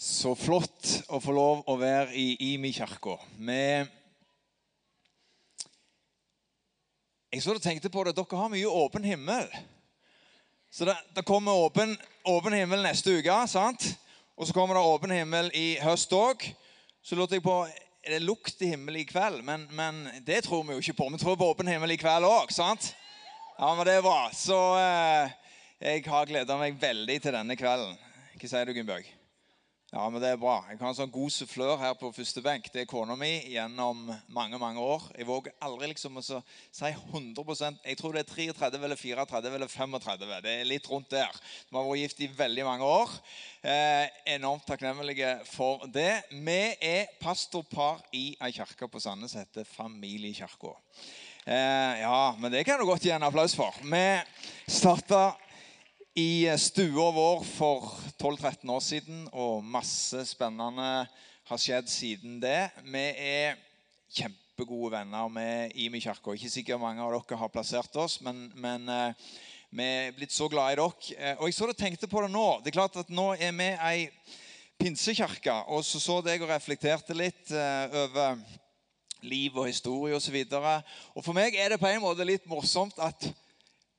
Så flott å få lov å være i Imi kirke. Jeg så og tenkte på det, Dere har mye åpen himmel. Så det, det kommer åpen, åpen, himmel neste uke. sant? Og så kommer det åpen himmel i høst òg. Så lurte jeg på er det lukt i himmelen i kveld. Men, men, det tror vi jo ikke på. Vi tror på åpen himmel i kveld òg. Ja, men det er bra. Så eh, jeg har gleda meg veldig til denne kvelden. Hva sier du, Gunnbjørg? Ja, men det er bra. Jeg har en sånn god sufflør her på første benk. Det er kona mi gjennom mange mange år. Jeg våger aldri liksom å si 100% Jeg tror det er 33 eller 34 eller 35. Det er litt rundt der. Vi har vært gift i veldig mange år. Eh, enormt takknemlige for det. Vi er pastorpar i ei kirke på Sandnes som heter Familiekirka. Eh, ja, men det kan du godt gi en applaus for. Vi starta i stua vår for 12-13 år siden, og masse spennende har skjedd siden det. Vi er kjempegode venner med Imi kirke. Ikke sikkert mange av dere har plassert oss, men, men uh, vi er blitt så glad i dere. Uh, og jeg så du tenkte på det nå. Det er klart at Nå er vi ei pinsekirke, og så så jeg og reflekterte litt uh, over liv og historie osv. Og, så og for meg er det på en måte litt morsomt at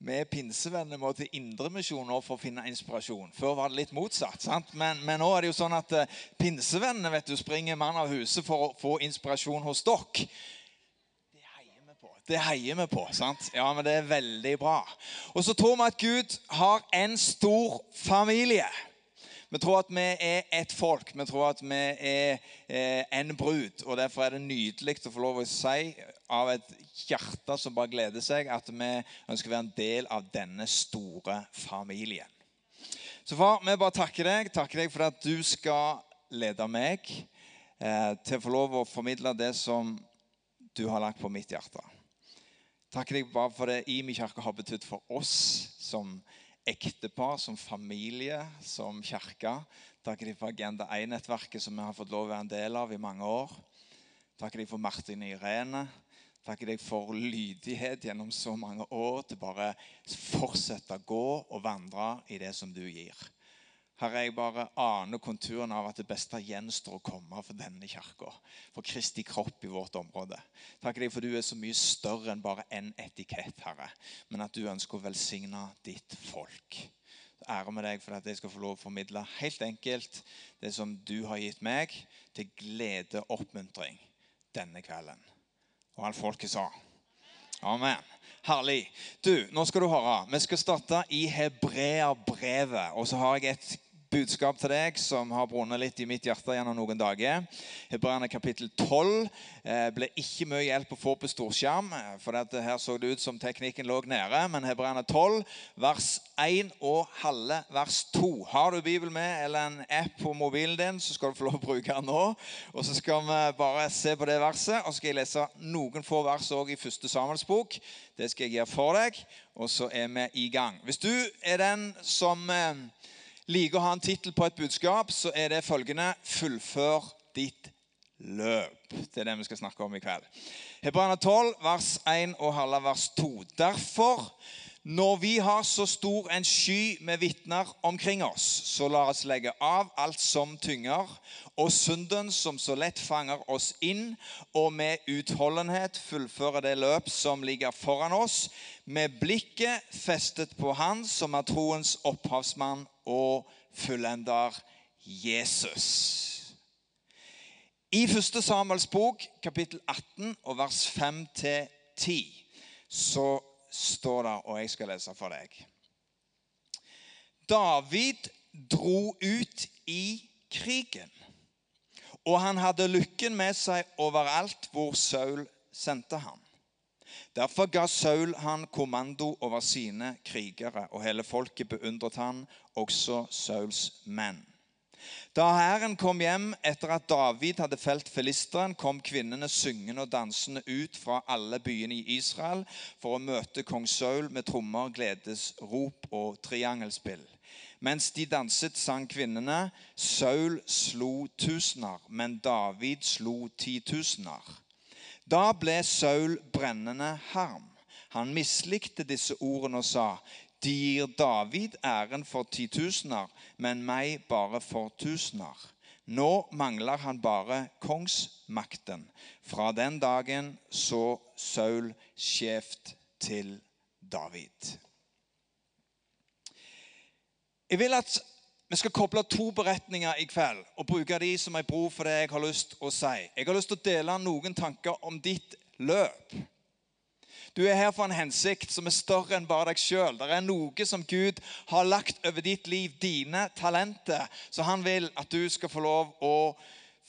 vi pinsevenner må til Indremisjon for å finne inspirasjon. Før var det litt motsatt. Men, men, nå er det jo sånn at uh, pinsevennene vet du, springer mann av huset for å få inspirasjon hos dere. Det heier vi på. Det heier vi på, sant? Ja, men det er veldig bra. Og så tror vi at Gud har en stor familie. Vi tror at vi er ett folk. Vi tror at vi er eh, en brud. Og Derfor er det nydelig å få lov å si av et hjerte som bare gleder seg, at vi ønsker å være en del av denne store familien. Så far, vi bare takker deg. Takker deg for at du skal lede meg eh, til å få lov å formidle det som du har lagt på mitt hjerte. Takker deg bare for det Imi kirke har betydd for oss som ektepar, som familie, som kirke. Takker deg for Agenda 1-nettverket som vi har fått lov å være en del av i mange år. Takker deg for Martin Irene. Takker deg for lydighet gjennom så mange år til bare fortsette å gå og vandre i det som du gir. Herre, jeg bare aner konturene av at det beste gjenstår å komme for denne kirka. For Kristi kropp i vårt område. Takk deg for du er så mye større enn bare én en etikett, Herre. Men at du ønsker å velsigne ditt folk. Ære med deg for at jeg skal få lov å formidle helt enkelt det som du har gitt meg, til glede og oppmuntring denne kvelden. Og alt folket sa. Amen. Herlig. Du, nå skal du høre. Vi skal starte i Hebreabrevet. Og så har jeg et budskap til deg som har brunnet litt i mitt hjerte gjennom noen dager. Hebreerne kapittel 12 eh, ble ikke mye hjelp å få på storskjerm, eh, for her så det ut som teknikken lå nede. Men Hebreerne 12, vers 1 og halve vers 2. Har du Bibelen med eller en app på mobilen din, så skal du få lov å bruke den nå. Og så skal vi bare se på det verset, og så skal jeg lese noen få vers òg i første Samuels bok. Det skal jeg gjøre for deg, og så er vi i gang. Hvis du er den som eh, liker å ha en tittel på et budskap, så er det følgende 'Fullfør ditt løp'. Det er det vi skal snakke om i kveld. Hebreerne 12, vers 1 og halve vers 2. Derfor, når vi har så stor en sky med vitner omkring oss, så la oss legge av alt som tynger, og synden som så lett fanger oss inn, og med utholdenhet fullføre det løp som ligger foran oss, med blikket festet på Han som er troens opphavsmann og fullender Jesus. I 1. Samuels bok, kapittel 18, og vers 5-10, så står det, og jeg skal lese for deg David dro ut i krigen, og han hadde lykken med seg overalt hvor Saul sendte ham. Derfor ga Saul han kommando over sine krigere, og hele folket beundret han, også Sauls menn. Da hæren kom hjem etter at David hadde felt filisteren, kom kvinnene syngende og dansende ut fra alle byene i Israel for å møte kong Saul med trommer, gledesrop og triangelspill. Mens de danset, sang kvinnene. Saul slo tusener, men David slo titusener. Da ble Saul brennende harm. Han mislikte disse ordene og sa, de gir David æren for titusener, men meg bare for tusener. Nå mangler han bare kongsmakten. Fra den dagen så Saul skjevt til David. Jeg vil at vi skal koble to beretninger i kveld og bruke de som ei bro for det jeg har lyst å si. Jeg har lyst til å dele noen tanker om ditt løp. Du er her for en hensikt som er større enn bare deg sjøl. Det er noe som Gud har lagt over ditt liv, dine talenter, så han vil at du skal få lov å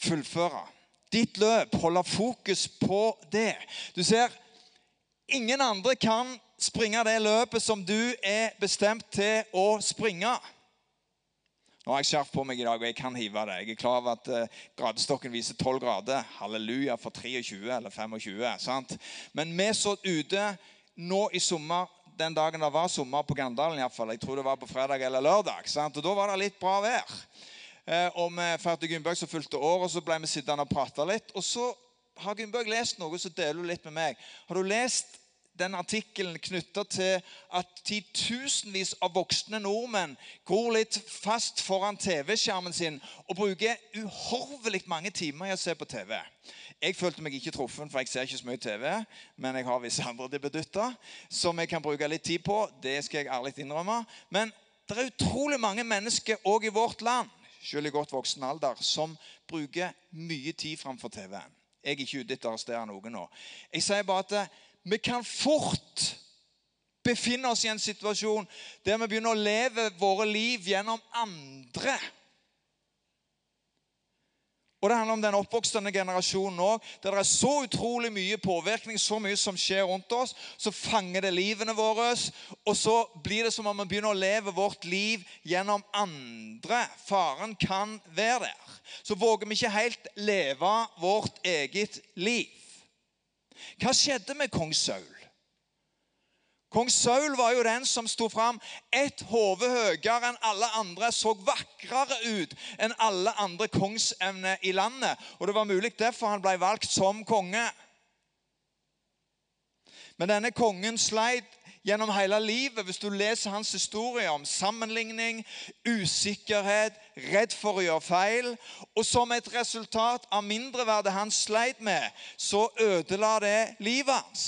fullføre. Ditt løp holder fokus på det. Du ser, ingen andre kan springe det løpet som du er bestemt til å springe. Nå har jeg skjerf på meg i dag, og jeg kan hive det. Jeg er klar over at uh, gradestokken viser 12 grader. Halleluja for 23 eller 25. sant? Men vi så ute nå i sommer, den dagen det var sommer på Gandalen iallfall. Jeg tror det var på fredag eller lørdag. sant? Og Da var det litt bra vær. Uh, og vi feirte Gunnbjørg som fulgte år, og så ble vi sittende og prate litt. Og så har Gunnbjørg lest noe, så deler hun litt med meg. Har du lest den artikkelen knytta til at titusenvis av voksne nordmenn går litt fast foran TV-skjermen sin og bruker uhorvelig mange timer i å se på TV. Jeg følte meg ikke truffet, for jeg ser ikke så mye TV. Men jeg har visse andre debutter som jeg kan bruke litt tid på. Det skal jeg ærlig innrømme. Men det er utrolig mange mennesker òg i vårt land selv i godt voksen alder, som bruker mye tid framfor TV-en. Jeg er ikke ute etter å arrestere noen nå. Jeg sier bare at vi kan fort befinne oss i en situasjon der vi begynner å leve våre liv gjennom andre. Og Det handler om den oppvoksende generasjonen òg. Der det er så utrolig mye påvirkning, så mye som skjer rundt oss. Så fanger det livene våre, og så blir det som om vi begynner å leve vårt liv gjennom andre. Faren kan være der. Så våger vi ikke helt leve vårt eget liv. Hva skjedde med kong Saul? Kong Saul var jo den som sto fram ett hode høyere enn alle andre, så vakrere ut enn alle andre kongsevner i landet. Og Det var mulig derfor han ble valgt som konge. Men denne kongen sleit gjennom hele livet hvis du leser hans historie om sammenligning, usikkerhet, redd for å gjøre feil. Og som et resultat av mindreverdet han sleit med, så ødela det livet hans.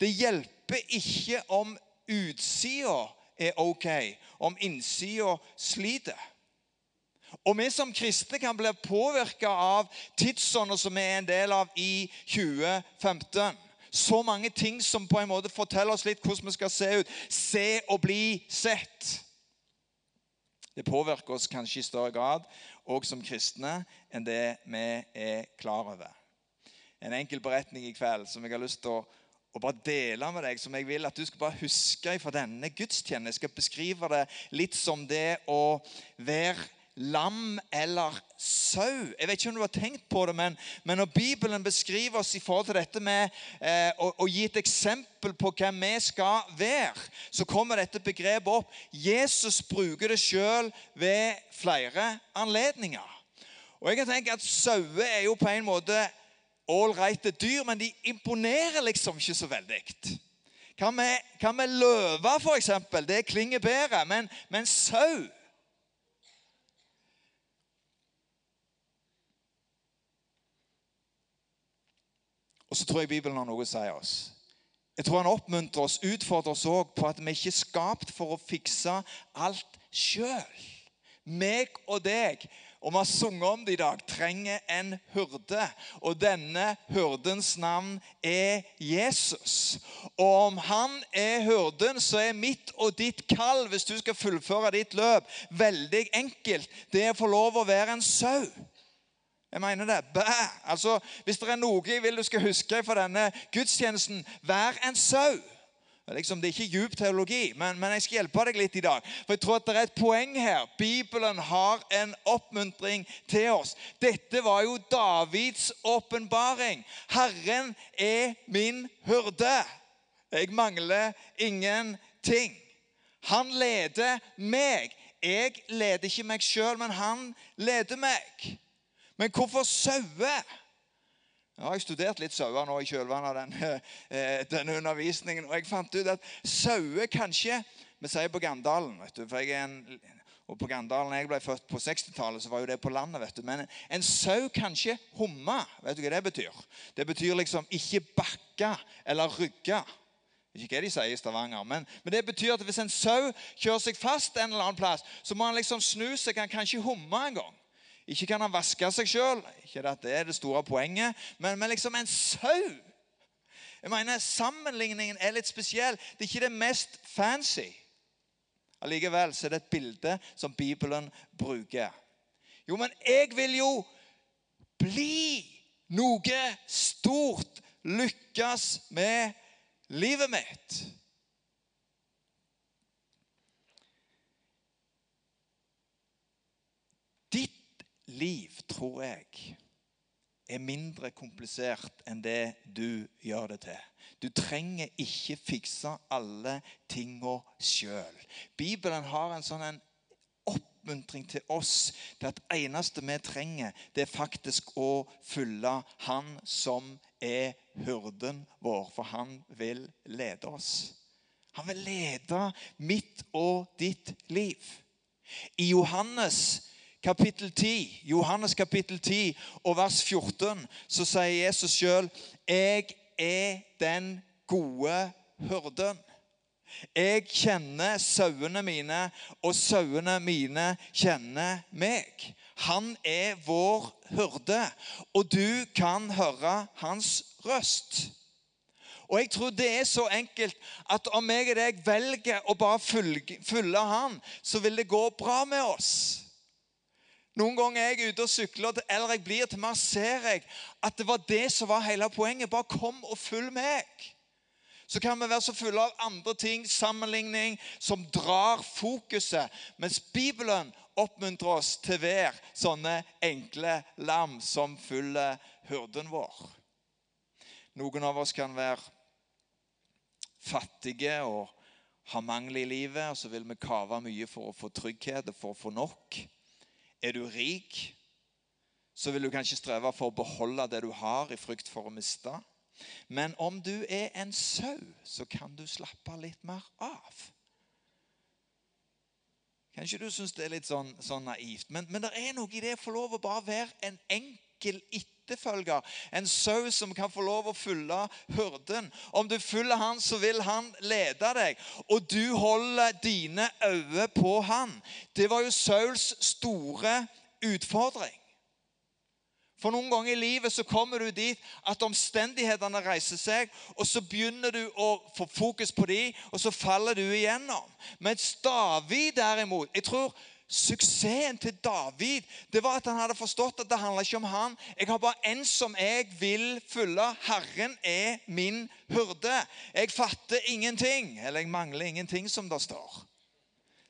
Det hjelper ikke om utsida er ok, om innsida sliter. Og vi som kristne kan bli påvirka av tidsånda som vi er en del av i 2015 så mange ting som på en måte forteller oss litt hvordan vi skal se ut. Se og bli sett. Det påvirker oss kanskje i større grad òg som kristne enn det vi er klar over. En enkel beretning i kveld som jeg har lyst til å, å bare dele med deg, som jeg vil at du skal bare huske fra denne gudstjenesten. Jeg skal beskrive det litt som det å være lam eller sau. Jeg vet ikke om du har tenkt på det, men, men når Bibelen beskriver oss i forhold til dette med eh, å, å, gi et eksempel på hvem vi skal være, så kommer dette begrepet opp. Jesus bruker det sjøl ved flere anledninger. Og jeg kan tenke at Sauer er jo på en måte ålreite dyr, men de imponerer liksom ikke så veldig. Hva med, med løver, f.eks.? Det klinger bedre. Men, men sau Og så tror jeg Bibelen har noe å si oss. Jeg tror han oppmuntrer oss, utfordrer oss òg på at vi ikke er skapt for å fikse alt sjøl. Meg og deg, og vi har sunget om det i dag, trenger en hyrde. Og denne hyrdens navn er Jesus. Og om han er hyrden, så er mitt og ditt kall, hvis du skal fullføre ditt løp, veldig enkelt. Det er å få lov å være en sau. Jeg mener det. Bæ. Altså, Hvis det er noe jeg vil du skal huske fra denne gudstjenesten, vær en sau. Liksom, det er ikke djup teologi, men, men, jeg skal hjelpe deg litt i dag. For jeg tror at det er et poeng her. Bibelen har en oppmuntring til oss. Dette var jo Davids åpenbaring. Herren er min hyrde. Jeg mangler ingenting. Han leder meg. Jeg leder ikke meg sjøl, men han leder meg. Men hvorfor sauer? Jeg har studert litt sauer nå i kjølvannet av denne, eh, denne, undervisningen. Og jeg fant ut at sauer kanskje Vi sier på Gandalen, vet du, for jeg er en Og På Gandalen jeg ble født på 60-tallet, så var jo det på landet. vet du. Men en sau kan ikke humme. Vet du hva det betyr? Det betyr liksom ikke bakke eller rygge. Ikke hva de sier i Stavanger, men, men, det betyr at hvis en sau kjører seg fast en eller annen plass, så må han liksom snu seg. Han kan ikke humme engang. Ikke kan han vaske seg sjøl. Ikke at det er det store poenget, men, men liksom en sau Jeg mener, Sammenligningen er litt spesiell. Det er ikke det mest fancy. Allikevel så er det et bilde som Bibelen bruker. Jo, men jeg vil jo bli noe stort, lykkes med livet mitt. Ditt liv, tror jeg, er mindre komplisert enn det du gjør det til. Du trenger ikke fikse alle tinga sjøl. Bibelen har en sånn en oppmuntring til oss til at eneste vi trenger, det er faktisk å følge Han som er hyrden vår, for han vil lede oss. Han vil lede mitt og ditt liv. I Johannes kapittel 10, Johannes kapittel 10 og vers 14 så sier Jesus sjøl jeg er den gode hyrden. Jeg kjenner sauene mine, og sauene mine kjenner meg. Han er vår hyrde, og du kan høre hans røst. Og jeg tror det er så enkelt at om jeg og deg velger å bare følge han, så vil det gå bra med oss. Noen ganger er jeg ute og sykler, eller jeg blir, til mer ser jeg at det var det som var hele poenget. Bare kom og følg meg. Så kan vi være så fulle av andre ting, sammenligning, som drar fokuset. Mens Bibelen oppmuntrer oss til å være sånne enkle lam som følger hyrden vår. Noen av oss kan være fattige og ha mangel i livet, og så vil vi kave mye for å få trygghet og for å få nok. Er du rik, så vil du kanskje streve for å beholde det du har, i frykt for å miste. Men om du er en sau, så kan du slappe litt mer av. Kanskje du syns det er litt sånn, sånn naivt, men, men, det er noe i det å få lov å bare være en enkel etterfølger. En sau som kan få lov å følge hurden. Om du følger han, så vil han lede deg. Og du holder dine øyne på han. Det var jo Sauls store utfordring. For noen ganger i livet så kommer du dit at omstendighetene reiser seg, og så begynner du å få fokus på dem, og så faller du igjennom. Mens David derimot jeg tror Suksessen til David det var at han hadde forstått at det handler ikke om han. Jeg har bare en som jeg vil følge. Herren er min hurde. Jeg fatter ingenting. Eller jeg mangler ingenting, som det står.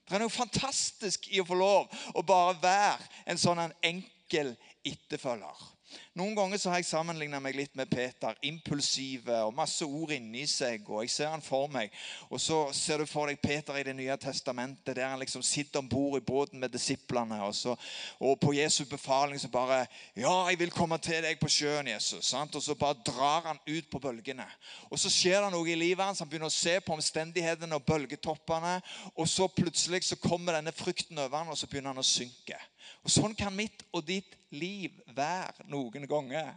Det er noe fantastisk i å få lov å bare være en sånn enkel etterfølger. Noen ganger så har jeg sammenligna meg litt med Peter. Impulsive og masse ord inni seg. og Jeg ser han for meg. Og så ser du for deg Peter i Det nye testamentet, der han liksom sitter om bord i båten med disiplene. Og, så, og på Jesu befaling så bare Ja, jeg vil komme til deg på sjøen, Jesus. Sant? Og så bare drar han ut på bølgene. Og så skjer det noe i livet hans. Han begynner å se på omstendighetene og bølgetoppene. Og så plutselig så kommer denne frykten over han, og så begynner han å synke. Og Sånn kan mitt og ditt liv være noen ganger.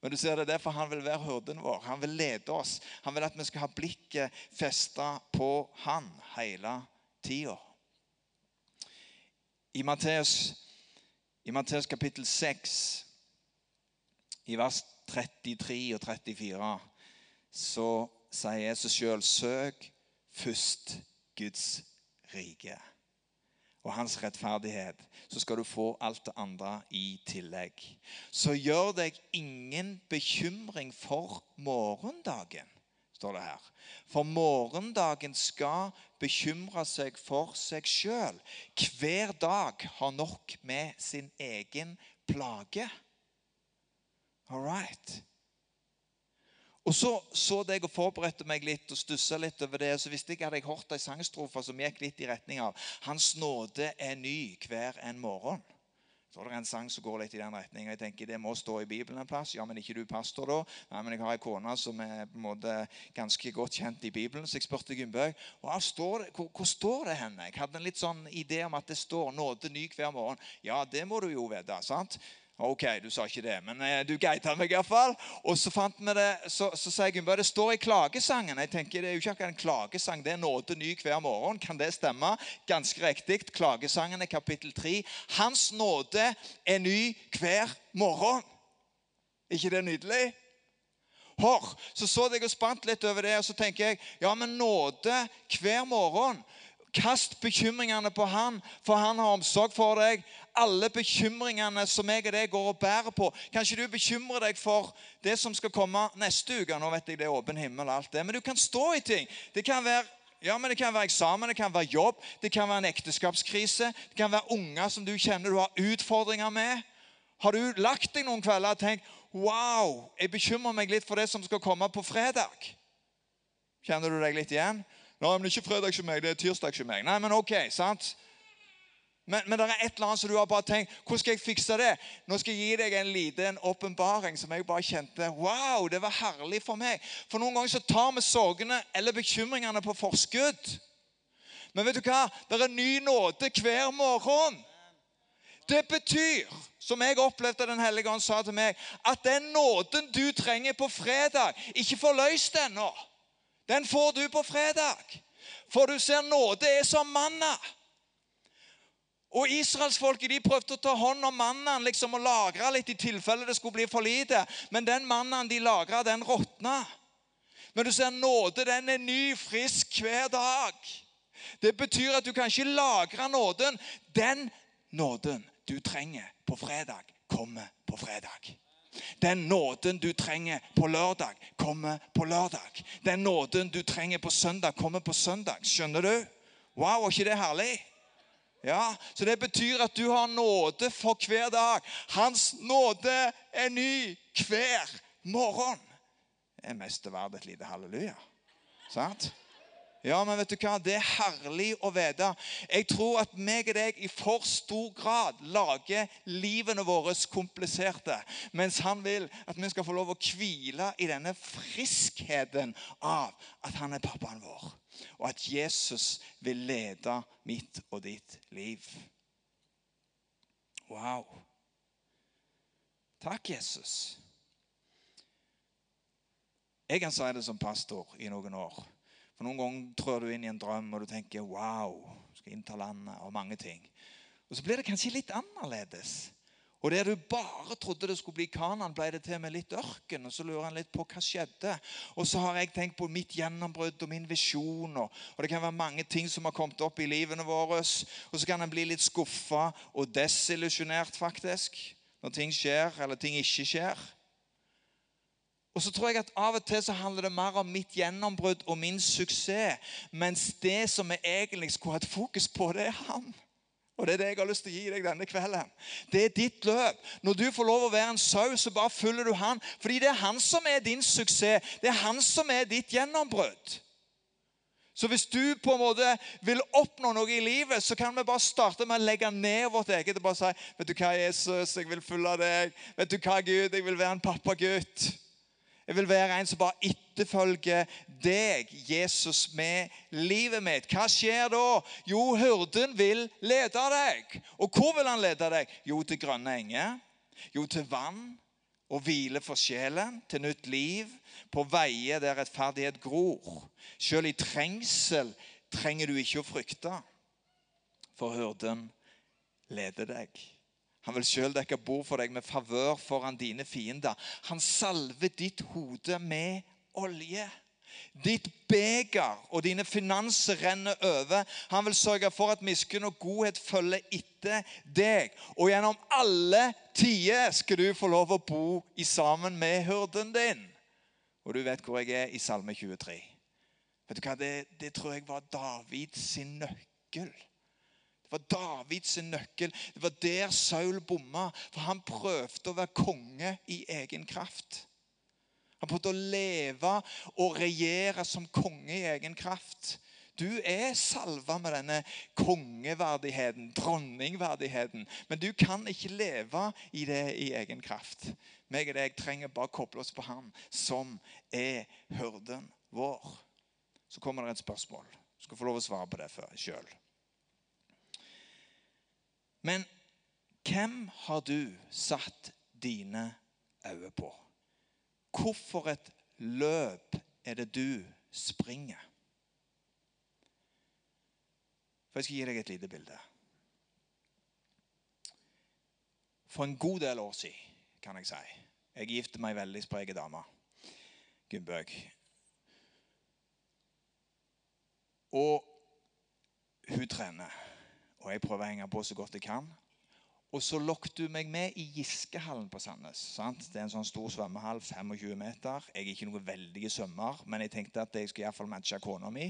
Men du ser det er derfor han vil være hurden vår. Han vil lede oss. Han vil at vi skal ha blikket festa på han hele tida. I Matteus, I Matteus kapittel 6, i vers 33 og 34, så sier Jesus sjøl søk først Guds rike og hans rettferdighet, så skal du få alt det andre i tillegg. Så gjør deg ingen bekymring for morgendagen, står det her. For morgendagen skal bekymre seg for seg sjøl. Hver dag har nok med sin egen plage. All right. Og så så jeg og forberedte meg litt og stussa litt over det. Så visste jeg hadde jeg hørt ei sangstrofe som gikk litt i retning av Hans nåde er ny hver en morgen. Så er det en sang som går litt i den retning. Jeg tenker Det må stå i Bibelen en plass. Ja, men ikke du pastor, da? Nei, men jeg har ei kone som er på en måte ganske godt kjent i Bibelen. Så jeg spurte Gunnbøg hvor, hvor står det henne. Jeg hadde en litt sånn idé om at det står 'nåde ny hver morgen'. Ja, det må du jo vite. sant? Ok, du sa ikke det, men eh, du guida meg iallfall. Og så fant vi det, så, så jeg, Gunnbjørg det står i klagesangen. Jeg tenker Det er jo ikke akkurat en klagesang, det er nåde ny hver morgen. Kan det stemme? Ganske riktig. Klagesangen er kapittel 3. Hans nåde er ny hver morgen. ikke det nydelig? Hår. så så jeg og spant litt over det, og så tenker jeg ja, men nåde hver morgen. Kast bekymringene på han, for han har omsorg for deg. Alle bekymringene som jeg og deg går og bærer på. Kanskje du bekymrer deg for det som skal komme neste uke. Nå vet jeg det er åpen himmel og alt det, Men du kan stå i ting. Det kan være ja, men Det kan være eksamen, det kan være jobb, det kan være en ekteskapskrise. Det kan være unger som du kjenner du har utfordringer med. Har du lagt deg noen kvelder og tenkt wow, jeg bekymrer meg litt for det som skal komme på fredag? Kjenner du deg litt igjen? Nei, men ikke fredag som meg, det er tirsdag som meg. Nei, men ok, sant? Men, men det er et eller annet som du har bare tenkt Hvordan skal jeg fikse det? Nå skal jeg gi deg en liten åpenbaring som jeg bare kjente Wow, det var herlig for meg. For noen ganger så tar vi sorgene eller bekymringene på forskudd. Men vet du hva? Det er ny nåde hver morgen. Det betyr, som jeg opplevde Den hellige ånd sa til meg, at den nåden du trenger på fredag, ikke får løst ennå. Den får du på fredag. For du ser, nåde er som manna. Og Israelsfolket de prøvde å ta hånd om mannen liksom, og lagre litt i tilfelle det skulle bli for lite. Men den mannen de lagra, den råtna. Men du ser, nåde den er ny, frisk hver dag. Det betyr at du kan ikke lagre nåden. Den nåden du trenger på fredag, kommer på fredag. Den nåden du trenger på lørdag, kommer på lørdag. Den nåden du trenger på søndag, kommer på søndag. Skjønner du? Wow, er ikke det herlig? Ja, Så det betyr at du har nåde for hver dag. Hans nåde er ny hver morgen. Det er mest verdt et lite halleluja. Sant? Ja, men vet du hva? Det er herlig å vite. Jeg tror at meg og deg i for stor grad lager livene våre kompliserte. Mens han vil at vi skal få lov å hvile i denne friskheten av at han er pappaen vår. Og at Jesus vil lede mitt og ditt liv. Wow. Takk, Jesus. Jeg kan si det som pastor i noen år. For Noen ganger trør du inn i en drøm og du tenker 'wow', skal innta landet og mange ting. Og Så blir det kanskje litt annerledes. Og det du bare trodde det skulle bli Kanan, ble det til med litt ørken. Og så lurer han litt på hva skjedde. Og så har jeg tenkt på mitt gjennombrudd og min visjon. Og det kan være mange ting som har kommet opp i livene våre. Og så kan en bli litt skuffa og desillusjonert, faktisk, når ting skjer eller ting ikke skjer. Og så tror jeg at Av og til så handler det mer om mitt gjennombrudd og min suksess. Mens det som vi egentlig skulle hatt fokus på, det er han. Og Det er det jeg har lyst til å gi deg denne kvelden. Det er ditt løp. Når du får lov å være en sau, så bare følger du han. Fordi det er han som er din suksess. Det er han som er ditt gjennombrudd. Så hvis du på en måte vil oppnå noe i livet, så kan vi bare starte med å legge ned vårt eget og bare si Vet du hva, Jesus, jeg vil følge deg. Vet du hva, Gud, jeg vil være en pappagutt. Jeg vil være en som bare etterfølger deg, Jesus, med livet mitt. Hva skjer da? Jo, hurden vil lede deg. Og hvor vil han lede deg? Jo, til grønne enger. Jo, til vann og hvile for sjelen, til nytt liv, på veier der rettferdighet gror. Selv i trengsel trenger du ikke å frykte, for hurden leder deg. Han vil sjøl dekke bord for deg med favør foran dine fiender. Han salver ditt hode med olje. Ditt beger og dine finanser renner over. Han vil sørge for at miskunn og godhet følger etter deg. Og gjennom alle tider skal du få lov å bo i sammen med hurden din. Og du vet hvor jeg er i Salme 23. Vet du hva? Det, det tror jeg var Davids nøkkel var Davids nøkkel. Det var der Saul bomma. For han prøvde å være konge i egen kraft. Han prøvde å leve og regjere som konge i egen kraft. Du er salva med denne kongeverdigheten, dronningverdigheten. Men du kan ikke leve i det i egen kraft. Meg og deg trenger bare koble oss på Han som er hyrden vår. Så kommer det et spørsmål. Du skal få lov å svare på det sjøl. Men hvem har du satt dine øyne på? Hvorfor et løp er det du springer? For Jeg skal gi deg et lite bilde. For en god del år siden, kan jeg si Jeg gifte meg veldig sprek dame. Gunnbøk. Og hun trener. Og jeg prøver å henge på så godt jeg kan. Og så lokket du meg med i Giskehallen på Sandnes. Sant? Det er en sånn stor svømmehall, 25 meter. Jeg er ikke noen veldige svømmer, men jeg tenkte at jeg skulle iallfall matche kona mi.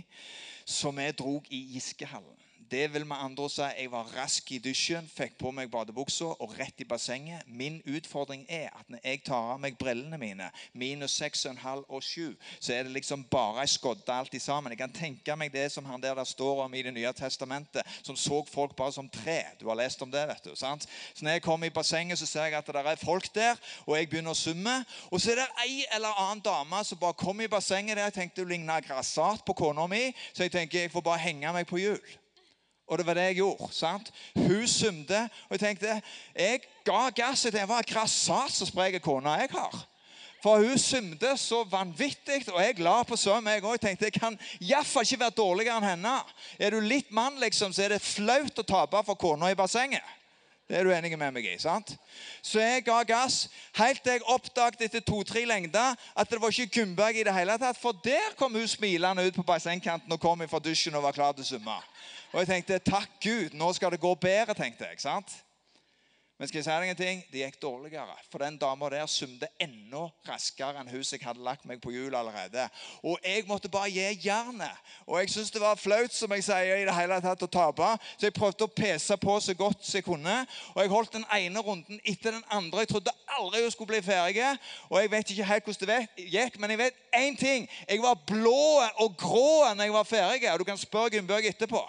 Så vi drog i Giskehallen. Det vil med andre si jeg var rask i dusjen, fikk på meg badebuksa og rett i bassenget. Min utfordring er at når jeg tar av meg brillene mine, minus 6,5 og 7, så er det liksom bare ei skodde alt sammen. Jeg kan tenke meg det som han der, der står om i Det nye testamentet, som så folk bare som tre. Du har lest om det, vet du. sant? Så når jeg kommer i bassenget, så ser jeg at det er folk der, og jeg begynner å summe. Og så er det ei eller annen dame som bare kommer i bassenget der. Jeg tenkte hun ligna grassat på kona mi, så jeg tenker jeg får bare henge meg på hjul. Og det var det jeg gjorde. sant? Hun sumte, og jeg tenkte Jeg ga gass. Det var grassat så sprek kone jeg har. For hun sumte så vanvittig, og jeg la på søm. Jeg òg. tenkte jeg kan iallfall ikke være dårligere enn henne. Er du litt mann, liksom, så er det flaut å tape for kona i bassenget. Det er du enig med meg i? sant? Så jeg ga gass helt til jeg oppdaget etter to-tre lengder at det var ikke Gunnberg i det hele tatt. For der kom hun smilende ut på bassengkanten og kom fra dusjen og var klar til å svømme. Og jeg tenkte takk Gud, nå skal det gå bedre, tenkte jeg. sant? Men skal jeg si deg en ting? det gikk dårligere. For den dama der sumte enda raskere enn hun jeg hadde lagt meg på hjul allerede. Og jeg måtte bare gi jernet. Og jeg syntes det var flaut som jeg sier, i det hele tatt å tape. Så jeg prøvde å pese på så godt som jeg kunne. Og jeg holdt den ene runden etter den andre. Jeg trodde aldri hun skulle bli ferdig. Og jeg vet ikke helt hvordan det gikk, men jeg vet én ting. Jeg var blå og grå når jeg var ferdig. Og du kan spørre Gunnbjørg etterpå.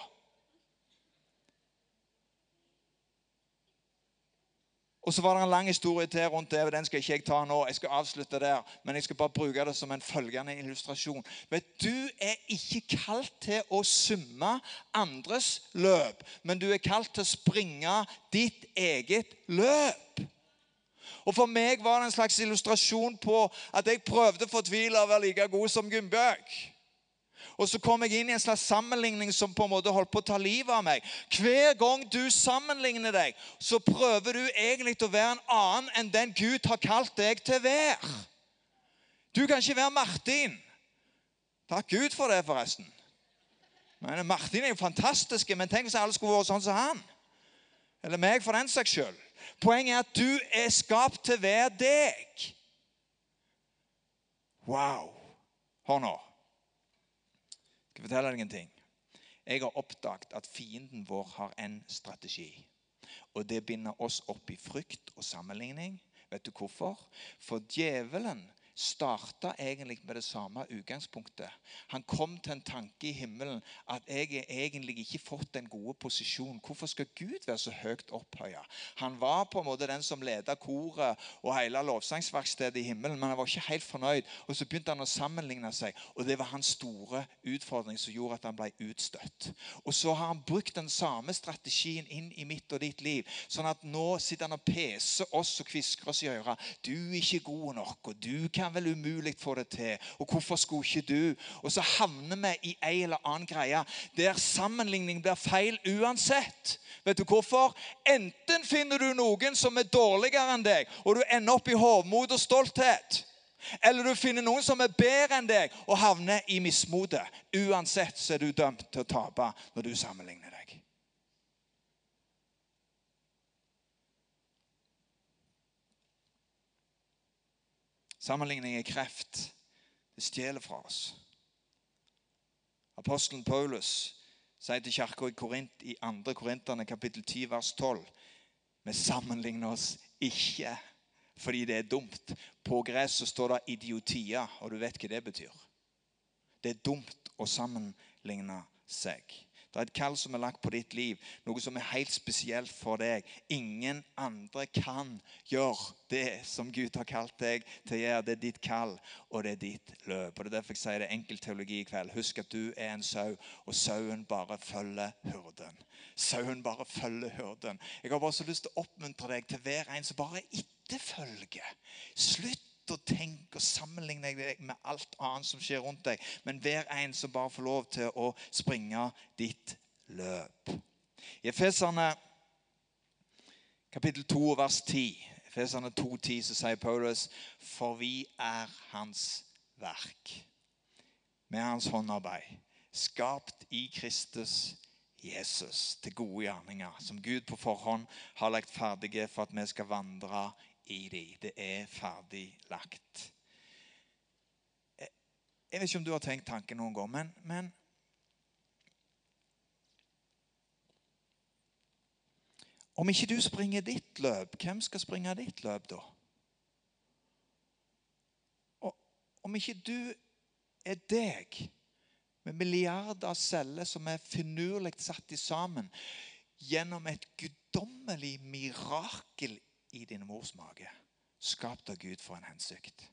Og så var det en lang historie til rundt det, og den skal ikke jeg ta nå. Jeg skal avslutte der, Men jeg skal bare bruke det som en følgende illustrasjon. Men Du er ikke kalt til å summe andres løp, men du er kalt til å springe ditt eget løp. Og For meg var det en slags illustrasjon på at jeg prøvde fortvila å være like god som Gunnbjørg. Og så kom jeg inn i en slags sammenligning som på en måte holdt på å ta livet av meg. Hver gang du sammenligner deg, så prøver du egentlig å være en annen enn den Gud har kalt deg til å være. Du kan ikke være Martin. Takk Gud for det, forresten. Men Martin er jo fantastisk, men tenk hvis alle skulle vært sånn som han. Eller meg, for den saks skyld. Poenget er at du er skapt til å være deg. Wow. Hør nå skal fortelle deg en ting. Jeg har oppdaget at fienden vår har en strategi. Og det binder oss opp i frykt og sammenligning. Vet du hvorfor? For djevelen starta egentlig med det samme utgangspunktet. Han kom til en tanke i himmelen at jeg er egentlig ikke fått den gode posisjonen. Hvorfor skal Gud være så høyt opphøya? Han var på en måte den som leda koret og hele lovsangsverkstedet i himmelen, men han var ikke helt fornøyd. Og Så begynte han å sammenligne seg, og det var hans store utfordring som gjorde at han ble utstøtt. Og Så har han brukt den samme strategien inn i mitt og ditt liv. Sånn at nå sitter han og peser oss og kvisker oss i øret. Du er ikke god nok, og du kan kan vel umulig få det til. Og hvorfor skulle ikke du? Og så havner vi i en eller annen greie der sammenligning blir feil uansett. Vet du hvorfor? Enten finner du noen som er dårligere enn deg, og du ender opp i hovmod og stolthet. Eller du finner noen som er bedre enn deg, og havner i mismode. Uansett så er du dømt til å tape når du sammenligner deg. Sammenligning er kreft. Det stjeler fra oss. Apostelen Paulus sier til kirka i Korint i 2. Korinterne kapittel 10 vers 12 Vi sammenligner oss ikke fordi det er dumt. På gresset står det idiotia, og du vet hva det betyr. Det er dumt å sammenligne seg. Det er et kall som er lagt på ditt liv, noe som er helt spesielt for deg. Ingen andre kan gjøre det som Gud har kalt deg til å gjøre. Det er ditt kall, og det er ditt løp. Og Det er derfor jeg sier det er enkel teologi i kveld. Husk at du er en sau, og sauen bare følger hurden. Sauen bare følger hurden. Jeg har bare så lyst til å oppmuntre deg til hver en som bare etterfølger. Slutt å tenke og sammenligne deg med alt annet som skjer rundt deg, men hver en som bare får lov til å springe ditt løp. I Efeserne kapittel 2 vers 10, Efeserne 2,10, så sier Paulus, for vi er hans verk, med hans håndarbeid, skapt i Kristus Jesus til gode gjerninger, som Gud på forhånd har lagt ferdige for at vi skal vandre i dem. Det er ferdig lagt. Jeg vet ikke om du har tenkt tanken noen gang, men, men Om ikke du springer ditt løp, hvem skal springe ditt løp da? Og om ikke du er deg, med milliarder av celler som er finurlig satt sammen gjennom et guddommelig mirakel i din mors mage, skapt av Gud for en hensikt.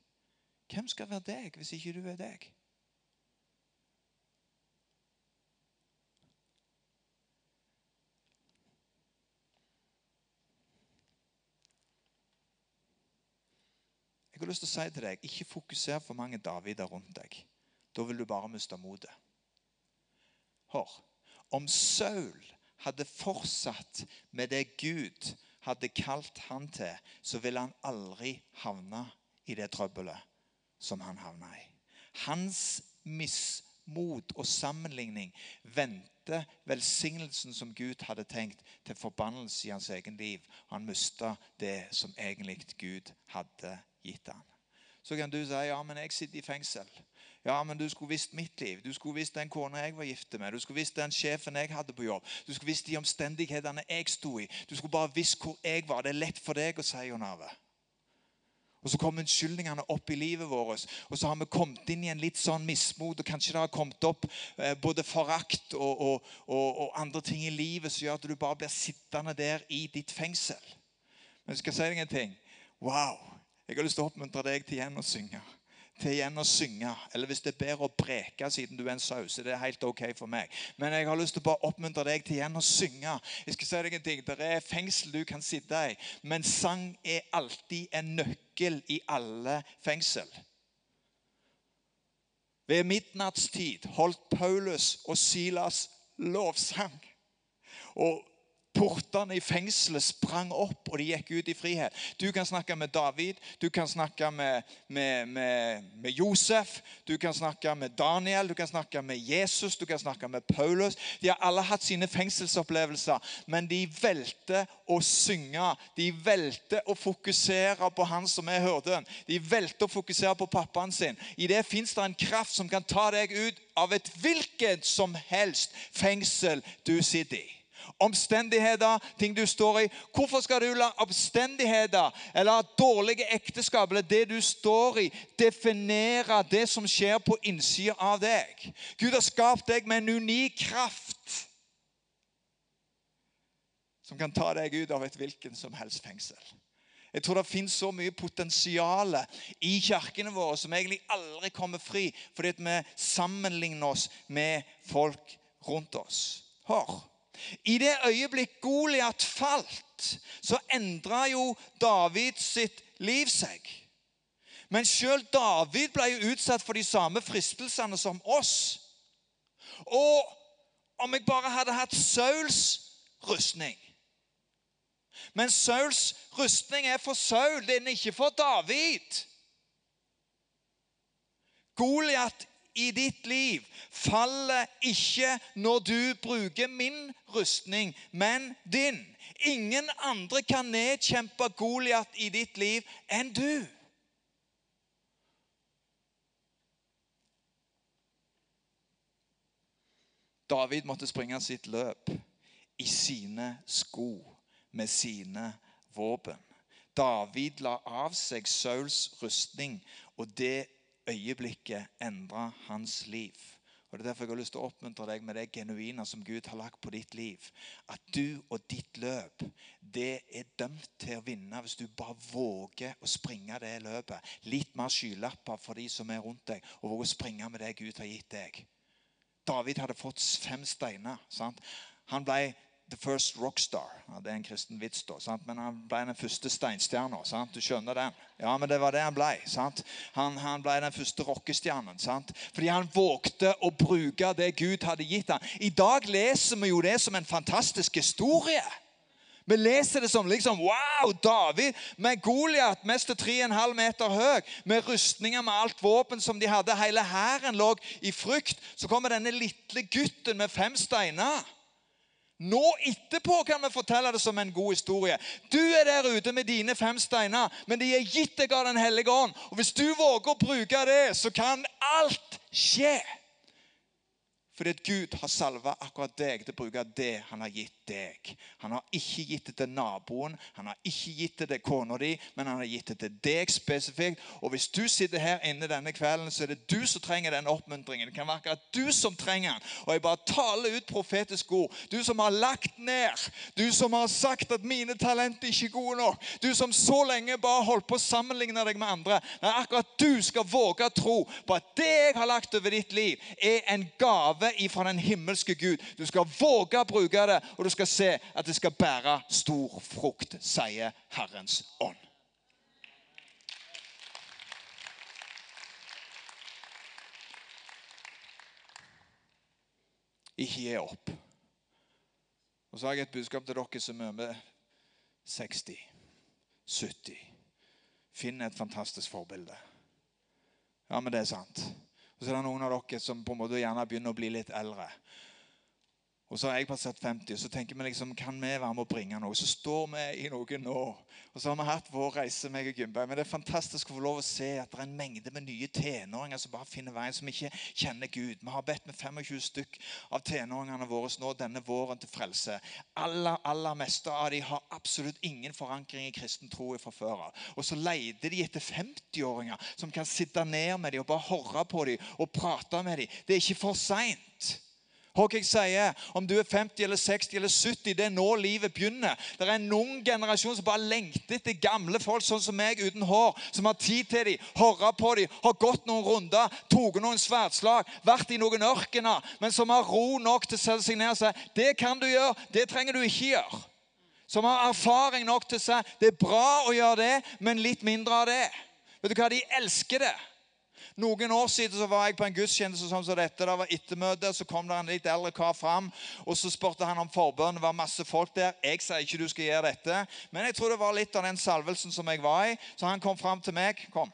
Hvem skal være deg hvis ikke du er deg? Jeg har lyst til å si til deg, Ikke fokuser for mange Davider rundt deg. Da vil du bare miste motet. Hør. Om Saul hadde fortsatt med det Gud hadde kalt han til, så ville han aldri havne i det trøbbelet som han havna i. Hans mismot og sammenligning vendte velsignelsen som Gud hadde tenkt, til forbannelse i hans egen liv. Han mista det som egentlig Gud hadde gitt ham. Så kan du si ja, men jeg sitter i fengsel. Ja, men du skulle visst mitt liv. Du skulle visst den kona jeg var gift med. Du skulle visst den sjefen jeg hadde på jobb. Du skulle visst de omstendighetene jeg sto i. Du skulle bare visst hvor jeg var. Det er lett for deg å si, Jon Arve. Og Så kommer unnskyldningene opp i livet vårt. Og så har vi kommet inn i en litt sånn mismot. Og kanskje det har kommet opp eh, både forakt og, og, og, og, andre ting i livet som gjør at du bare blir sittende der i ditt fengsel. Men jeg skal si deg en ting. Wow! Jeg har lyst til å oppmuntre deg til igjen å synge til igjen å synge. Eller hvis det er bedre å preke siden du er en sause. det er helt ok for meg. Men jeg har lyst til å bare oppmuntre deg til igjen å synge. Jeg skal si deg en ting, Det er fengsel du kan sitte i, men sang er alltid en nøkkel i alle fengsel. Ved midnattstid holdt Paulus og Silas lovsang. Og Portene i fengselet sprang opp, og de gikk ut i frihet. Du kan snakke med David, du kan snakke med, med, med, med, Josef, du kan snakke med Daniel, du kan snakke med Jesus, du kan snakke med Paulus. De har alle hatt sine fengselsopplevelser, men de valgte å synge. De valgte å fokusere på han som er hyrden. De valgte å fokusere på pappaen sin. I det fins det en kraft som kan ta deg ut av et hvilket som helst fengsel du sitter i omstendigheter, ting du står i. Hvorfor skal du la omstendigheter eller dårlige ekteskap eller det du står i, definere det som skjer på innsida av deg? Gud har skapt deg med en unik kraft som kan ta deg ut av et hvilken som helst fengsel. Jeg tror det finnes så mye potensial i kirkene våre som egentlig aldri kommer fri, fordi vi sammenligner oss med folk rundt oss. Hør. I det øyeblikk Goliat falt, så endra jo David sitt liv seg. Men sjøl David ble jo utsatt for de samme fristelsene som oss. Og om jeg bare hadde hatt Sauls rustning Men Sauls rustning er for Saul, den er ikke for David. Goliat i ditt liv faller ikke når du bruker min rustning, men din. Ingen andre kan nedkjempe Goliat i ditt liv enn du. David måtte springe sitt løp i sine sko med sine våpen. David la av seg Sauls rustning, og det øyeblikket endra hans liv. Og Det er derfor jeg har lyst til å oppmuntre deg med det genuine som Gud har lagt på ditt liv. At du og ditt løp det er dømt til å vinne hvis du bare våger å springe det løpet. Litt mer skylapper for de som er rundt deg, og våger å springe med det Gud har gitt deg. David hadde fått fem steiner. Sant? Han ble the first rockstar. Ja, det er en kristen vits, da, sant? men han ble den første steinstjerna. Du skjønner den? Ja, men det var det han ble. Sant? Han, han ble den første rockestjernen. Sant? Fordi han vågte å bruke det Gud hadde gitt ham. I dag leser vi jo det som en fantastisk historie. Vi leser det som liksom Wow! David med Goliat, mest 3,5 meter høy, med rustninger med alt våpen som de hadde. Hele hæren lå i frykt. Så kommer denne lille gutten med fem steiner. Nå etterpå kan vi fortelle det som en god historie. Du er der ute med dine fem steiner, men de er gitt deg av Den hellige ånd. Og Hvis du våger å bruke det, så kan alt skje. Fordi Gud har salva akkurat deg til å bruke det han har gitt deg. Han har ikke gitt det til naboen, han har ikke gitt det til kona di, men han har gitt det til deg spesifikt. Og hvis du sitter her inne denne kvelden, så er det du som trenger den oppmuntringen. Det kan være akkurat du som trenger den. Og jeg bare taler ut profetisk ord. Du som har lagt ned, du som har sagt at mine talenter ikke er gode nok, du som så lenge bare holdt på å sammenligne deg med andre. Nei, akkurat du skal våge å tro på at det jeg har lagt over ditt liv, er en gave gave ifra den himmelske Gud. Du skal våge å bruke det, og du skal se at det skal bære stor frukt, sier Herrens ånd. Ikke gi opp. Og så har jeg et budskap til dere som er med 60, 70. Finn et fantastisk forbilde. Ja, men det er sant. Og så er det noen av dere som på en måte gjerne begynner å bli litt eldre. Og så har jeg passert 50, og så tenker vi liksom, kan vi være med å bringe noe? Så står vi i noe nå. Og så har vi hatt vår reise, meg og Gymberg. Men det er fantastisk å få lov å se at det er en mengde med nye tenåringer som bare finner veien, som ikke kjenner Gud. Vi har bedt med 25 stykk av tenåringene våre nå denne våren til frelse. Aller, aller meste av dem har absolutt ingen forankring i kristen tro fra før av. Og så leter de etter 50-åringer som kan sitte ned med dem og bare høre på dem og prate med dem. Det er ikke for seint. Hva jeg sier, Om du er 50 eller 60 eller 70, det er nå livet begynner. Det er en ung generasjon som bare lengter etter gamle folk sånn som meg uten hår. Som har tid til dem, høre på dem, har gått noen runder, tatt noen sverdslag, vært i noen ørkener, men som har ro nok til å sette seg ned og si det kan du gjøre, det trenger du ikke gjøre. Som har erfaring nok til å si det er bra å gjøre det, men litt mindre av det. Vet du hva, De elsker det. Noen år siden så var jeg på en gudstjeneste som dette. Det var ettermøte. Så kom det en litt eldre kar fram og så spurte han om forbønn. Det var masse folk der. Jeg sier ikke du skal gjøre dette, men jeg tror det var litt av den salvelsen som jeg var i. Så han kom fram til meg. kom.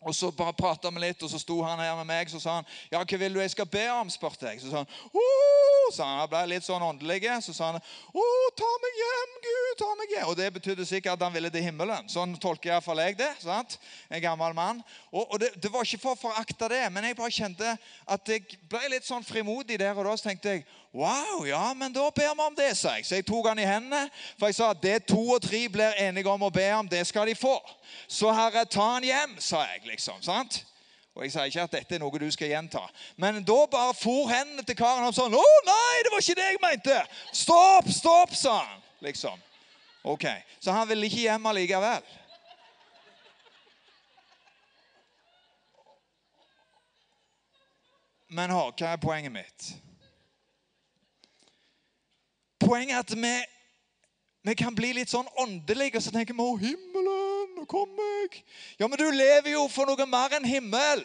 Og så bare prata vi litt, og så sto han her med meg så sa han, ja, hva vil du jeg skal be om. spurte jeg. Så sa han, oh! så han ble litt sånn åndelig. Så sa han 'Å, ta meg hjem, Gud, ta meg hjem. Og Det betydde sikkert at han ville til himmelen. Sånn tolker iallfall jeg det. sant? En gammel mann. Og, og det, det, var ikke for å forakte det, men jeg bare kjente at jeg ble litt sånn frimodig der og da. Så tenkte jeg Wow, ja, men da ber vi om det, sa jeg. Så jeg tok han i hendene. For jeg sa det to og tre blir enige om å be om, det skal de få. Så herre, ta han hjem, sa jeg liksom. sant? Og Jeg sier ikke at dette er noe du skal gjenta. Men da bare for hendene til karen opp sånn. 'Å nei, det var ikke det jeg mente!' 'Stopp, stopp', sa han. Liksom. Ok, Så han ville ikke hjem allikevel. Men hva er poenget mitt? Poenget er at vi, vi kan bli litt sånn åndelige, og så tenker vi 'Å, himmelen, nå kommer jeg'. Ja, men du lever jo for noe mer enn himmel.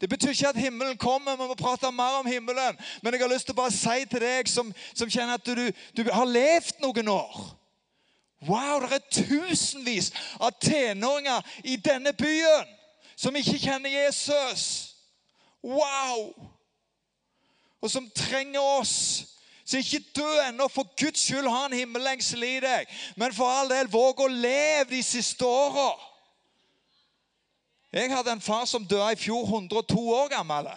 Det betyr ikke at himmelen kommer. Vi må prate mer om himmelen. Men jeg har lyst til å bare si til deg som, som kjenner at du, du har levd noen år Wow, det er tusenvis av tenåringer i denne byen som ikke kjenner Jesus. Wow! Og som trenger oss så ikke dø ennå. For Guds skyld ha en himmellengsel i deg. Men for all del, våg å leve de siste åra. Jeg hadde en far som døde i fjor, 102 år gammel.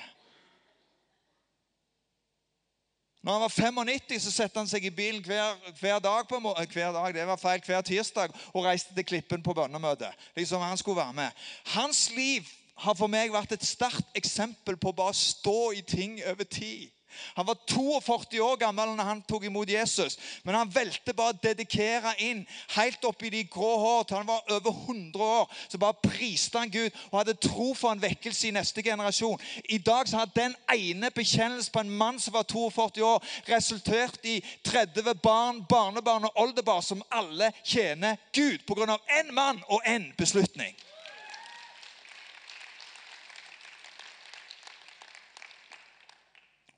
Når han var 95, så satte han seg i bilen hver, hver dag på hver dag, det var feil, hver tirsdag og reiste til Klippen på bønnemøte. Liksom han skulle være med. Hans liv har for meg vært et sterkt eksempel på å bare stå i ting over tid. Han var 42 år gammel når han tok imot Jesus, men han valgte bare å dedikere inn helt opp i de grå hår til han var over 100 år. Så bare priste han Gud og hadde tro for en vekkelse i neste generasjon. I dag så har den ene bekjennelsen på en mann som var 42 år, resultert i 30 barn, barnebarn og oldebarn som alle tjener Gud pga. én mann og én beslutning.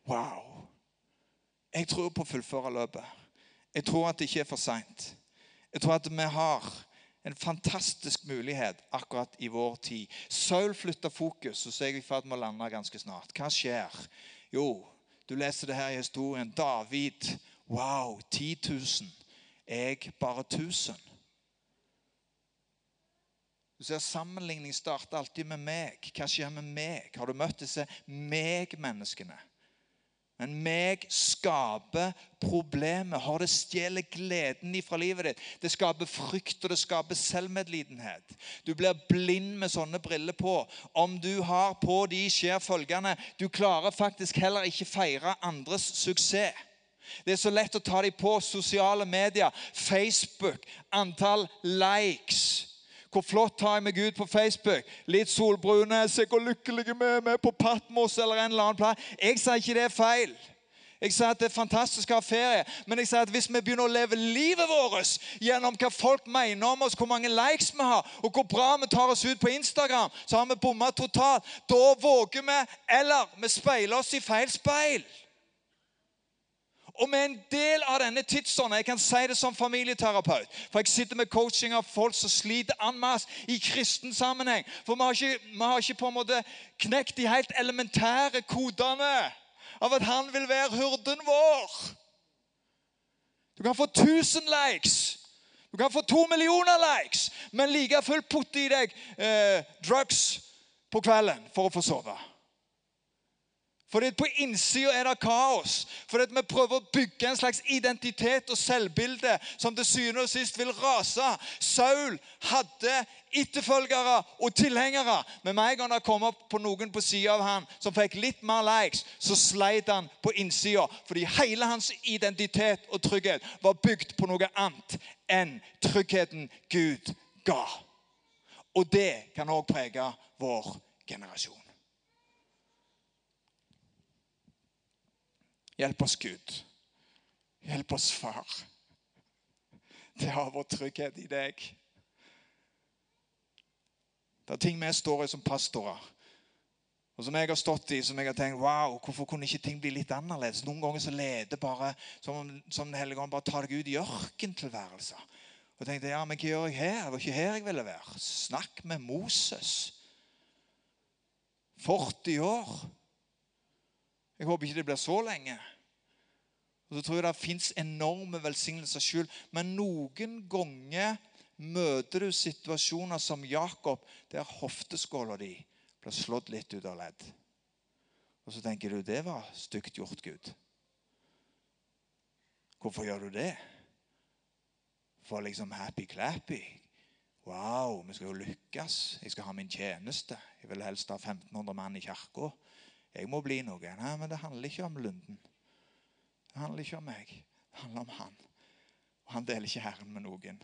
Wow. Jeg tror på å fullføre løpet. Jeg tror at det ikke er for seint. Jeg tror at vi har en fantastisk mulighet akkurat i vår tid. Saul flytta fokus, og så er jeg i ferd med å lande ganske snart. Hva skjer? Jo, du leser det her i historien. David. Wow, 10 000. Jeg bare 1000. Du ser Sammenligning starter alltid med meg. Hva skjer med meg? Har du møtt disse meg-menneskene? Men meg skaper problemet. Har det stjeler gleden fra livet ditt. Det skaper frykt, og det skaper selvmedlidenhet. Du blir blind med sånne briller på. Om du har på de, skjer følgende. Du klarer faktisk heller ikke feire andres suksess. Det er så lett å ta dem på sosiale medier, Facebook, antall likes. Hvor flott har jeg med Gud på Facebook? Litt solbrune. Se hvor lykkelige vi er med på Patmos eller en eller annen plass. Jeg sier ikke det er feil. Jeg sier at det er fantastisk å ha ferie, men jeg sier at hvis vi begynner å leve livet vårt gjennom hva folk mener om oss, hvor mange likes vi har, og hvor bra vi tar oss ut på Instagram, så har vi bomma totalt. Da våger vi, eller vi speiler oss i feil speil. Og er en del av denne tidsånden. Jeg kan si det som familieterapeut. For jeg sitter med coaching av folk som sliter en masse i kristen sammenheng. For vi har, ikke, vi har ikke på en måte knekt de helt elementære kodene av at han vil være hurden vår. Du kan få 1000 likes. Du kan få to millioner likes, men like fullt putte i deg eh, drugs på kvelden for å få sove. Fordi På innsida er det kaos. Fordi vi prøver å bygge en slags identitet og selvbilde som til syvende og sist vil rase. Saul hadde etterfølgere og tilhengere. Men med en gang det kom opp på noen på sida av han som fikk litt mer likes, så sleit han på innsida. Fordi hele hans identitet og trygghet var bygd på noe annet enn tryggheten Gud ga. Og det kan òg prege vår generasjon. Hjelp oss, Gud. Hjelp oss, Far, til å ha vår trygghet i deg. Det er ting vi står i som pastorer, og som jeg har stått i, som jeg har tenkt wow, hvorfor kunne ikke ting bli litt annerledes? Noen ganger så leder bare som, om Den hellige ånd bare tar deg ut i ørkentilværelser. Og tenkte ja, men hva gjør jeg her? Det var ikke her jeg ville være. Snakk med Moses. 40 år. Jeg håper ikke det blir så lenge. Og så tror jeg det fins enorme velsignelser skjul. Men noen ganger møter du situasjoner som Jakob, der hofteskåla di blir slått litt ut av ledd. Og så tenker du det var stygt gjort, Gud. Hvorfor gjør du det? For liksom happy-clappy? Wow, vi skal jo lykkes. Jeg skal ha min tjeneste. Jeg vil helst ha 1500 mann i kirka. Jeg må bli noe. Nei, men det handler ikke om Lunden. Det handler ikke om meg. Det handler om han. Og han deler ikke Herren med noen.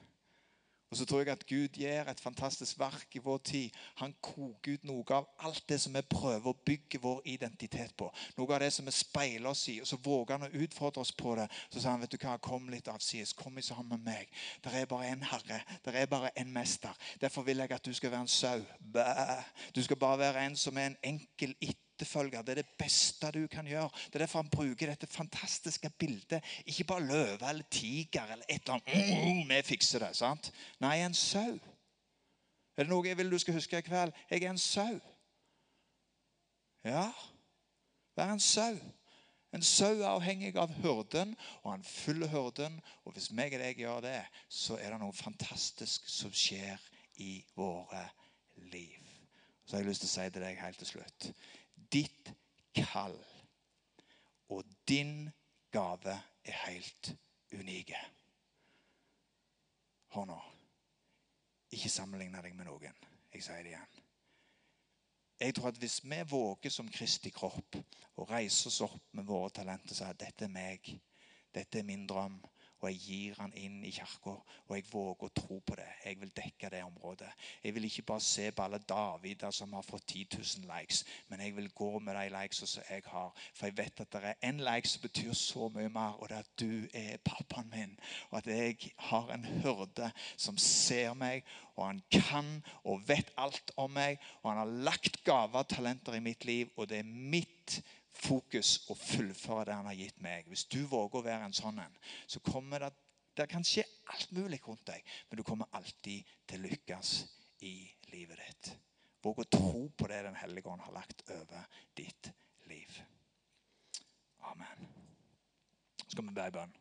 Og så tror jeg at Gud gjør et fantastisk verk i vår tid. Han koker ut noe av alt det som vi prøver å bygge vår identitet på. Noe av det som vi speiler oss i. Og så våger han å utfordre oss på det. Så sa han vet du hva, kom litt avsides. Kom sammen med meg. Det er bare en herre. Det er bare en mester. Derfor vil jeg at du skal være en sau. Bæ. Du skal bare være en som er en enkel it etterfølger. Det er det beste du kan gjøre. Det er derfor han bruker dette fantastiske bildet. Ikke bare løve eller tiger eller et eller annet. Mm, vi fikser det. sant? Nei, en sau. Er det noe jeg vil du skal huske i kveld? Jeg er en sau. Ja, vær en sau. En sau er avhengig av hyrden, og han følger hyrden. Og hvis meg og deg gjør det, så er det noe fantastisk som skjer i våre liv. Så har jeg lyst til å si til deg helt til slutt ditt kall og din gave er helt unike. Hør nå. Ikke sammenligne deg med noen. Jeg sier det igjen. Jeg tror at Hvis vi våger som Kristi kropp å reise oss opp med våre talenter si at dette er meg, dette er min drøm, og jeg gir han inn i kirka. Og jeg våger å tro på det. Jeg vil dekke det området. Jeg vil ikke bare se på alle Davider som har fått 10 000 likes, men jeg vil gå med de likesene som jeg har. For jeg vet at det er én like som betyr så mye mer, og det er at du er pappaen min. Og at jeg har en hyrde som ser meg, og han kan og vet alt om meg. Og han har lagt gaver og talenter i mitt liv, og det er mitt fokus og fullføre det han har gitt meg. Hvis du våger å være en sånn en, så kommer det Det kan skje alt mulig rundt deg, men du kommer alltid til å lykkes i livet ditt. Våg å tro på det Den hellige ånd har lagt over ditt liv. Amen. Så skal vi be i bønn.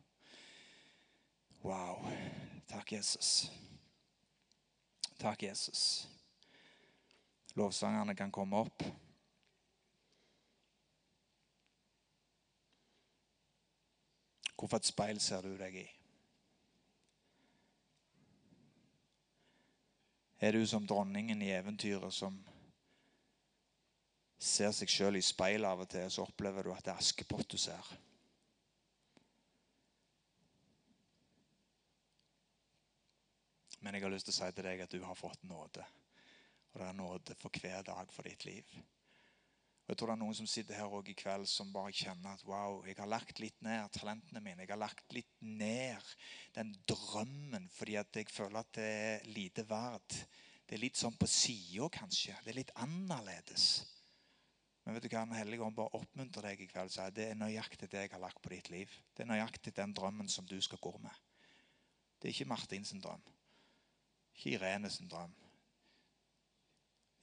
Wow. Takk, Jesus. Takk, Jesus. Lovsangerne kan komme opp. Hvorfor et speil ser du deg i? Er du som dronningen i eventyret som ser seg sjøl i speil av og til, så opplever du at det er Askepott du ser? Men jeg har lyst til å si til deg at du har fått nåde. Og det er nåde for hver dag for ditt liv. Og jeg tror det er Noen som sitter her også i kveld som bare kjenner at wow, jeg har lagt litt ned talentene mine. Jeg har lagt litt ned den drømmen fordi at jeg føler at det er lite verdt. Det er litt sånn på sida, kanskje. Det er litt annerledes. Men vet du hva, Den hellige ånd bare oppmuntrer deg i kveld. og sier det er nøyaktig det jeg har lagt på ditt liv. Det er nøyaktig den drømmen som du skal gå med. Det er ikke Martins drøm. Ikke Irenes drøm.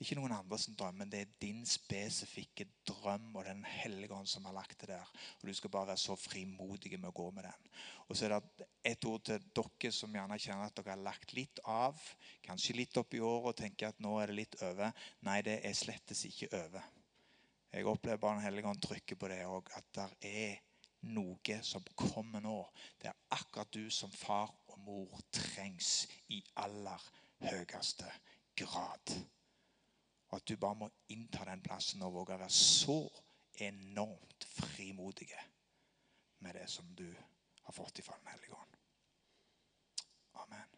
Ikke noen andres drøm, men det er din spesifikke drøm og Den hellige ånd som har lagt det der. Og Du skal bare være så frimodig med å gå med den. Og så er det et ord til dere som gjerne kjenner at dere har lagt litt av. Kanskje litt opp i året og tenker at nå er det litt over. Nei, det er slettes ikke over. Jeg opplever bare Den hellige ånd trykker på det òg, at det er noe som kommer nå. Det er akkurat du som far og mor trengs i aller høyeste grad. Og at du bare må innta den plassen og våge å være så enormt frimodige med det som du har fått ifra Den hellige ånd. Amen.